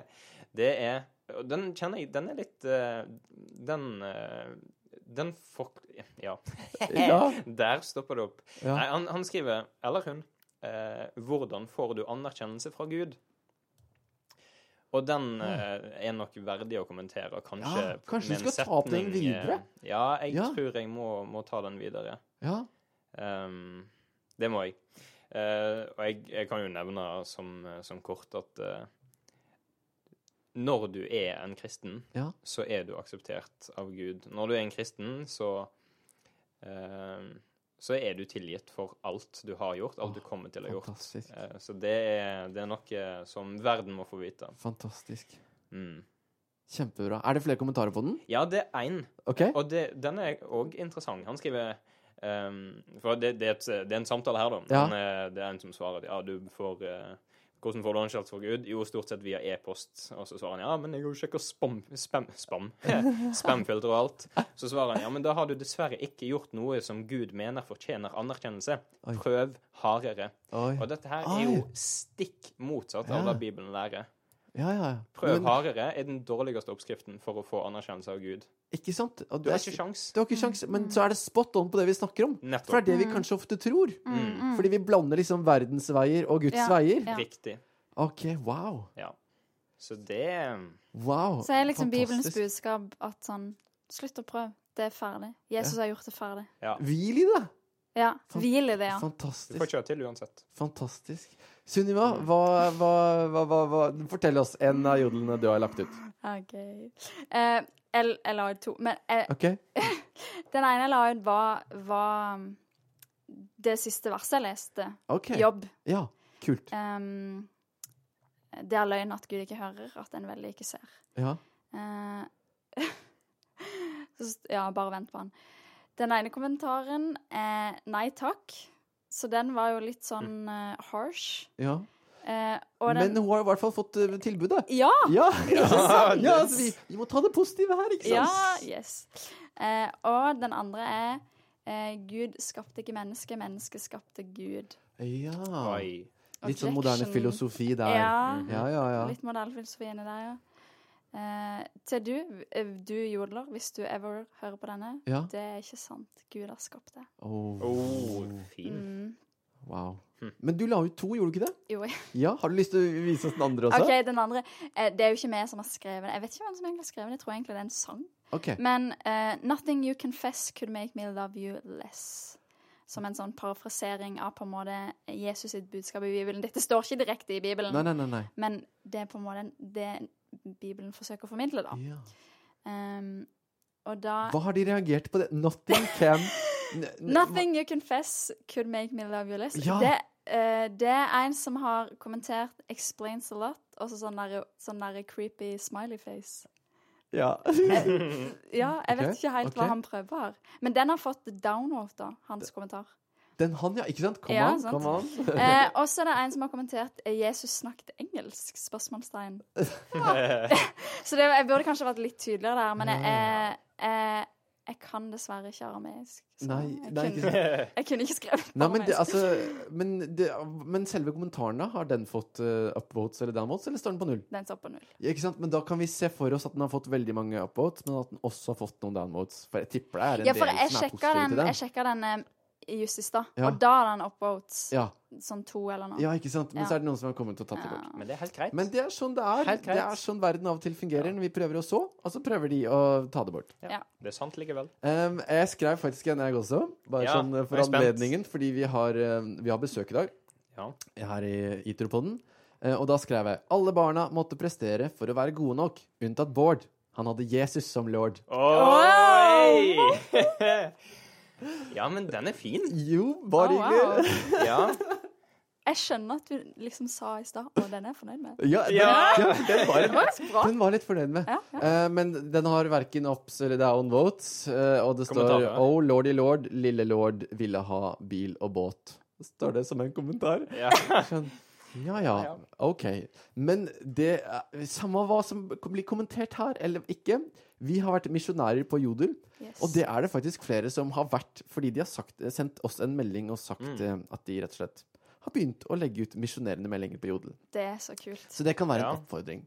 B: det er Den kjenner jeg Den er litt eh, Den eh, Den fuck... Ja.
A: Ja.
B: Der stopper det opp.
A: Ja.
B: Nei, han, han skriver, eller hun, eh, hvordan får du anerkjennelse fra Gud? Og den eh, er nok verdig å kommentere, kanskje
A: Ja, kanskje du
B: skal
A: skal ta opp den
B: eh,
A: videre?
B: Ja, jeg
A: Ja.
B: tror jeg må, må ta den videre.
A: Ja.
B: Ehm, det må jeg. Uh, og jeg, jeg kan jo nevne som, som kort at uh, når du er en kristen,
A: Ja.
B: så er du akseptert av Gud. Når du er en kristen, så uh, så er du tilgitt for alt du har gjort, alt du kommer til å ha gjort. Eh, så det er, det er noe som verden må få vite.
A: Fantastisk.
B: Mm.
A: Kjempebra. Er det flere kommentarer på den?
B: Ja, det er én.
A: Okay.
B: Og det, den er òg interessant. Han skriver ehm, For det, det, er et, det er en samtale her, da.
A: Ja.
B: Han er, det er en som svarer at ja, du får uh, Hvordan får du anskjelt for Gud? Jo, stort sett via e-post. Og så svarer han ja, men jeg har jo sjekka spam, spam, spam, spamfilter og alt. Så svarer han ja, men da har du dessverre ikke gjort noe som Gud mener fortjener anerkjennelse.
A: Oi.
B: Prøv hardere.
A: Oi.
B: Og dette her er jo stikk motsatt
A: Ja.
B: av hva Bibelen lærer.
A: Ja, ja, ja.
B: Prøv
A: Men-
B: hardere er den dårligste oppskriften for å få anerkjennelse av Gud.
A: Ikke sant? Og
B: Du
A: det
B: har ikke sjans.
A: Du har ikke sjans, men så er det spot on på det vi snakker om. For det er det vi kanskje ofte tror.
B: Mm.
A: Fordi vi blander liksom verdensveier og Guds
C: Ja.
A: veier.
C: Ja.
B: Riktig.
A: OK, wow.
B: Ja. Så det
A: Wow.
C: Så er liksom Bibelens budskap at sånn Slutt å prøve. Det er ferdig. Jesus har gjort det ferdig.
B: Ja.
A: Hvil i det!
C: Ja. Hvil i det, ja.
B: Du får
A: Fantastisk.
B: ikke til uansett.
A: Fantastisk. Sunniva, hva, hva, hva, hva, hva Fortell oss en av jodlene du har lagt ut.
C: OK. Eh, jeg, jeg la ut to. Men eh,
A: OK?
C: den ene jeg la ut, var, var um, det siste verset jeg leste.
A: ok
C: Jobb.
A: Ja, kult.
C: Um, det er løgn at Gud ikke hører, at en veldig ikke ser.
A: Ja.
C: Uh, så, ja, bare vent på han. Den ene kommentaren er nei takk. Så den var jo litt sånn uh, harsh.
A: ja.
C: Eh, og den
A: Men hun har i hvert fall fått uh, tilbudet.
C: Ja!
A: Ja!
B: Ja,
A: ja altså, vi, vi må ta det positive her, ikke
C: Ja, yes. Eh, og den andre er eh, Gud skapte ikke mennesket, mennesket skapte Gud.
A: Ja.
B: Oi.
A: Litt sånn moderne filosofi der.
C: Ja.
A: Ja, ja, ja.
C: Litt moderne filosofi inni der, ja. Eh, til du, eh, du jodler, hvis du ever hører på denne,
A: Ja.
C: det er ikke sant. Gud har skapt det.
A: Oh.
B: Oh, fin.
C: Mm.
A: Wow.
B: Hm.
A: Men du la ut to, gjorde du ikke det?
C: Jo,
A: Ja, Har du lyst til å vise oss den andre også?
C: OK, den andre eh, Det er jo ikke vi som har skrevet det. Jeg vet ikke hvem som egentlig har skrevet det. Jeg tror egentlig det er en sang.
A: Ok.
C: Men uh, 'Nothing you confess could make me love you less'. Som en sånn parafrasering av på en måte Jesus sitt budskap i Bibelen. Dette står ikke direkte i Bibelen,
A: Nei, nei, nei.
C: men det er på en måte det Bibelen forsøker å formidle, da.
A: Ja.
C: Um, og da
A: Hva har de reagert på det? Nothing can
C: 'Nothing you confess could make me love you less'.
A: Ja.
C: Det, eh, det er en som har kommentert 'explains a lot', og så sånn der, sånn der creepy smiley face.
A: Ja.
C: Ja, jeg vet
A: okay,
C: ikke helt
A: okay.
C: hva han prøver. Men den har fått downvote, da, hans kommentar.
A: Den han, ja. Ikke sant? Kom
C: Ja,
A: an, kom an.
C: Eh, og så er det en som har kommentert eh, 'Jesus snakket engelsk?' spørsmålstegn. så det, jeg burde kanskje vært litt tydeligere der, men jeg, jeg, jeg, kan dessverre ikke arameisk.
A: Nei,
C: jeg,
A: nei,
C: kunne, jeg kunne ikke skrevet
A: Nei, men, det, altså, men, det, men selve kommentaren, da? Har den fått uh, upvotes eller downvotes, eller står den på null?
C: Den står på null.
A: Ja, ikke sant? Men da kan vi se for oss at den har fått veldig mange upvotes, men at den også har fått noen downvotes. For jeg tipper det er en
C: Ja,
A: del som er positive til den.
C: jeg sjekka den eh, just i stad,
A: Ja.
C: og da er den upvotes.
A: Ja,
C: Sånn to eller noe.
A: ja, ikke sant? Men
C: Ja.
A: så er det noen som har kommet og tatt det
C: Ja.
A: bort.
B: Men det er helt greit.
A: Men det er sånn det er. Det er sånn verden av og til fungerer når vi prøver å så, og så prøver de å ta det bort.
B: ja. Det er sant likevel.
A: Um, jeg skrev faktisk en, jeg også. Bare
B: Ja,
A: sånn uh, for anledningen, fordi vi har, vi har besøk i dag
B: Ja.
A: her i Itropoden. Uh, og da skrev jeg alle barna måtte prestere for å være gode nok, unntatt Bård. Han hadde Jesus som lord.
B: Oi! ja, men den er fin.
A: Jo, bare
C: Oh, wow.
B: Ja.
C: Jeg skjønner at du liksom sa i stad Og den er jeg fornøyd med.
A: Ja, den,
B: Ja.
A: ja, den, var,
C: den, var
A: den var litt fornøyd med.
C: Ja, ja.
A: Eh, men den har verken ups eller down votes. Uh, og det står Oh lordy lord, lille lord ville ha bil og båt. Står det som en kommentar?
B: Ja.
A: Ja ja. OK. Men det er samme hva som blir kommentert her eller ikke. Vi har vært misjonærer på Jodel,
C: Yes.
A: og det er det faktisk flere som har vært fordi de har sagt, sendt oss en melding og sagt
B: Mm.
A: eh, at de rett og slett har begynt å legge ut misjonerende meldinger på Jodel.
C: Det er så kult.
A: Så det kan være
B: Ja.
A: en oppfordring.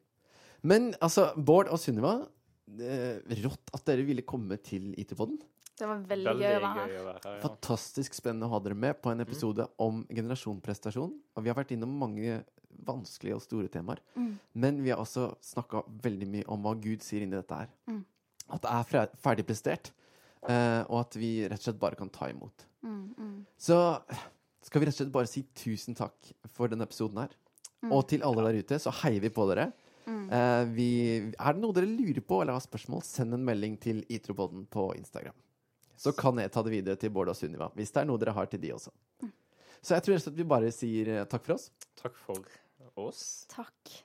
A: Men altså, Bård og Sunniva, eh, rått at dere ville komme til IT-podden.
C: Det var veldig,
B: Veldig
C: gøy å være her.
B: gøy å være her. Ja.
A: Fantastisk spennende å ha dere med på en episode om generasjonprestasjon. Og vi har vært innom mange vanskelige og store temaer.
C: Mm.
A: Men vi har også snakka veldig mye om hva Gud sier inni dette her.
C: Mm.
A: At det er ferdigprestert, eh, og at vi rett og slett bare kan ta imot.
C: Mm, mm.
A: Så skal vi rett og slett bare si tusen takk for denne episoden her.
C: Mm.
A: Og til alle der ute, så heier vi på dere.
C: Mm.
A: Eh, vi, er det noe dere lurer på eller har spørsmål, send en melding til Itropodden på Instagram. Så kan jeg ta det videre til Bård og Sunniva, hvis det er noe dere har til de også. Så jeg tror rett og slett vi bare sier eh, takk for oss.
B: Takk for oss.
C: Takk.